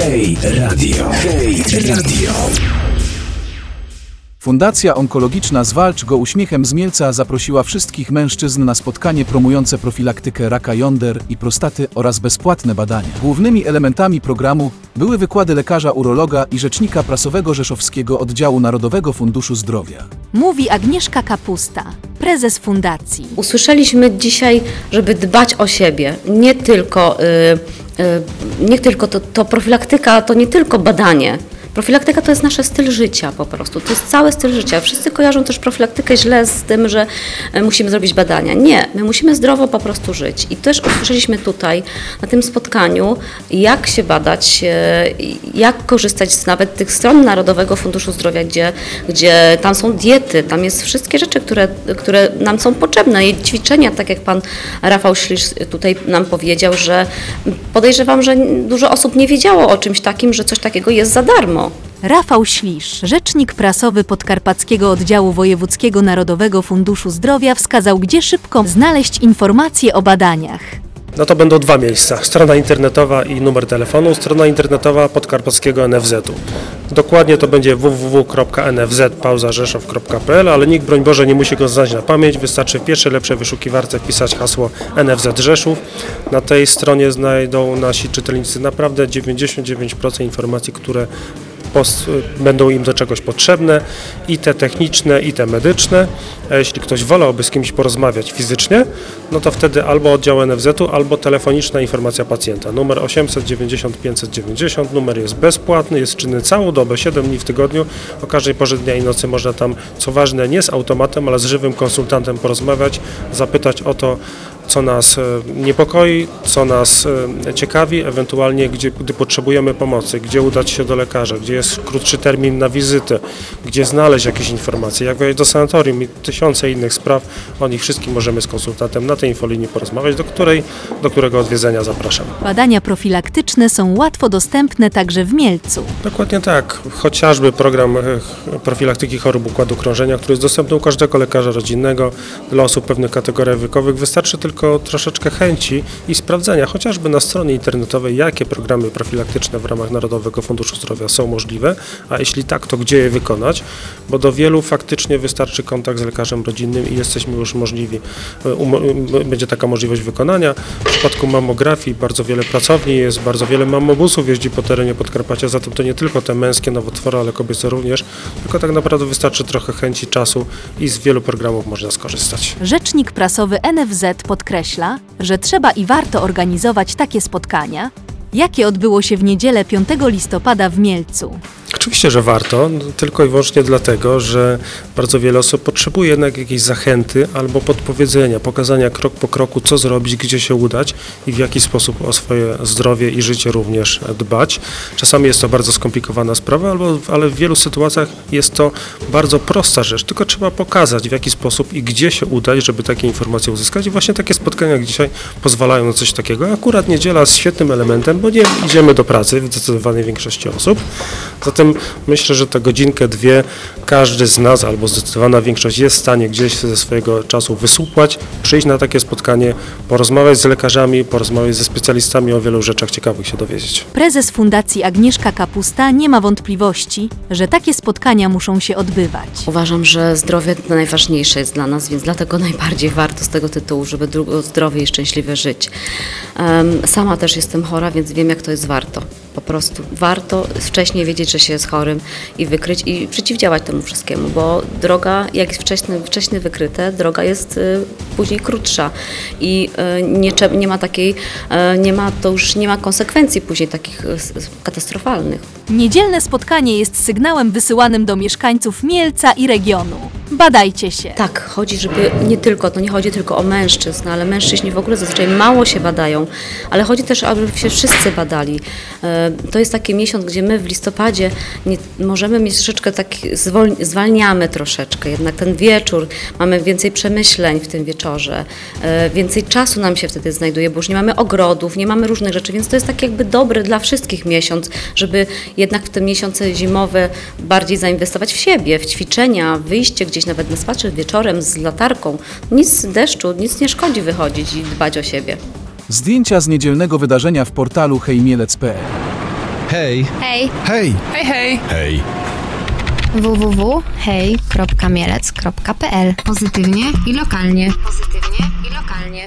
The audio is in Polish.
Hej Radio. Hej Radio. Fundacja Onkologiczna Zwalcz go uśmiechem z Mielca zaprosiła wszystkich mężczyzn na spotkanie promujące profilaktykę raka jąder i prostaty oraz bezpłatne badania. Głównymi elementami programu były wykłady lekarza urologa i rzecznika prasowego Rzeszowskiego Oddziału Narodowego Funduszu Zdrowia. Mówi Agnieszka Kapusta, prezes fundacji. Usłyszeliśmy dzisiaj, żeby dbać o siebie, nie tylko, y, y, nie tylko to, to profilaktyka, to nie tylko badanie. Profilaktyka to jest nasz styl życia po prostu, to jest cały styl życia. Wszyscy kojarzą też profilaktykę źle z tym, że e, musimy zrobić badania. Nie, my musimy zdrowo po prostu żyć. I też usłyszeliśmy tutaj na tym spotkaniu, jak się badać, e, jak korzystać z nawet tych stron Narodowego Funduszu Zdrowia, gdzie, gdzie tam są diety, tam jest wszystkie rzeczy, które, które nam są potrzebne. I ćwiczenia, tak jak pan Rafał Ślisz tutaj nam powiedział, że podejrzewam, że dużo osób nie wiedziało o czymś takim, że coś takiego jest za darmo. Rafał Ślisz, rzecznik prasowy Podkarpackiego Oddziału Wojewódzkiego Narodowego Funduszu Zdrowia wskazał, gdzie szybko znaleźć informacje o badaniach. No to będą dwa miejsca, strona internetowa i numer telefonu, strona internetowa podkarpackiego NFZ-u. Dokładnie to będzie www.nfz.rzeszow.pl, ale nikt, broń Boże, nie musi go znać na pamięć, wystarczy w pierwszej lepszej wyszukiwarce wpisać hasło NFZ Rzeszów. Na tej stronie znajdą nasi czytelnicy naprawdę 99% informacji, które będą im do czegoś potrzebne, i te techniczne, i te medyczne. A jeśli ktoś wolałby z kimś porozmawiać fizycznie, no to wtedy albo oddział NFZ-u, albo telefoniczna informacja pacjenta. Numer 890 590, numer jest bezpłatny, jest czynny całą dobę, 7 dni w tygodniu. O każdej porze dnia i nocy można tam, co ważne, nie z automatem, ale z żywym konsultantem porozmawiać, zapytać o to, co nas e, niepokoi, co nas e, ciekawi, ewentualnie gdzie, gdy potrzebujemy pomocy, gdzie udać się do lekarza, gdzie jest krótszy termin na wizytę, gdzie znaleźć jakieś informacje, jak wejść do sanatorium i tysiące innych spraw. O nich wszystkim możemy z konsultantem na tej infolinii porozmawiać, do, której, do którego odwiedzenia zapraszam. Badania profilaktyczne są łatwo dostępne także w Mielcu. Dokładnie tak. Chociażby program e, profilaktyki chorób układu krążenia, który jest dostępny u każdego lekarza rodzinnego dla osób pewnych kategorii wiekowych. Wystarczy tylko tylko troszeczkę chęci i sprawdzenia, chociażby na stronie internetowej, jakie programy profilaktyczne w ramach Narodowego Funduszu Zdrowia są możliwe, a jeśli tak, to gdzie je wykonać, bo do wielu faktycznie wystarczy kontakt z lekarzem rodzinnym i jesteśmy już możliwi, e, będzie taka możliwość wykonania. W przypadku mammografii bardzo wiele pracowni jest, bardzo wiele mammobusów jeździ po terenie Podkarpacia, zatem to nie tylko te męskie nowotwory, ale kobiece również, tylko tak naprawdę wystarczy trochę chęci, czasu i z wielu programów można skorzystać. Rzecznik prasowy NFZ pod podkreśla, że trzeba i warto organizować takie spotkania, jakie odbyło się w niedzielę 5 listopada w Mielcu. Oczywiście, że warto, no, tylko i wyłącznie dlatego, że bardzo wiele osób potrzebuje jednak jakiejś zachęty albo podpowiedzenia, pokazania krok po kroku, co zrobić, gdzie się udać i w jaki sposób o swoje zdrowie i życie również dbać. Czasami jest to bardzo skomplikowana sprawa, albo, ale w wielu sytuacjach jest to bardzo prosta rzecz, tylko trzeba pokazać w jaki sposób i gdzie się udać, żeby takie informacje uzyskać i właśnie takie spotkania jak dzisiaj pozwalają na coś takiego. Akurat niedziela jest świetnym elementem, bo nie idziemy do pracy w zdecydowanej większości osób. Zatem myślę, że tę godzinkę, dwie każdy z nas albo zdecydowana większość jest w stanie gdzieś ze swojego czasu wysupłać, przyjść na takie spotkanie, porozmawiać z lekarzami, porozmawiać ze specjalistami o wielu rzeczach ciekawych się dowiedzieć. Prezes Fundacji Agnieszka Kapusta nie ma wątpliwości, że takie spotkania muszą się odbywać. Uważam, że zdrowie najważniejsze jest dla nas, więc dlatego najbardziej warto z tego tytułu, żeby zdrowie i szczęśliwie żyć. Sama też jestem chora, więc wiem, jak to jest warto. Po prostu warto wcześniej wiedzieć, że się jest chorym i wykryć i przeciwdziałać temu wszystkiemu, bo droga, jak jest wcześniej, wcześniej wykryte, droga jest y, później krótsza i y, nie, nie ma takiej, y, nie ma, to już nie ma konsekwencji później takich katastrofalnych. Niedzielne spotkanie jest sygnałem wysyłanym do mieszkańców Mielca i regionu. Badajcie się. Tak, chodzi, żeby nie tylko, to nie chodzi tylko o mężczyzn, ale mężczyźni w ogóle zazwyczaj mało się badają, ale chodzi też, aby się wszyscy badali. To jest taki miesiąc, gdzie my w listopadzie nie, możemy mieć troszeczkę tak, zwalniamy troszeczkę, jednak ten wieczór, mamy więcej przemyśleń w tym wieczorze, e, więcej czasu nam się wtedy znajduje, bo już nie mamy ogrodów, nie mamy różnych rzeczy, więc to jest tak jakby dobry dla wszystkich miesiąc, żeby jednak w te miesiące zimowe bardziej zainwestować w siebie, w ćwiczenia, wyjście gdzieś gdzieś nawet na spacer wieczorem z latarką, nic z deszczu, nic nie szkodzi wychodzić i dbać o siebie. Zdjęcia z niedzielnego wydarzenia w portalu hejmielec.pl Hej! Hej! Hej! Hej, hej! Hej! www.hej.mielec.pl Pozytywnie i lokalnie. Pozytywnie i lokalnie.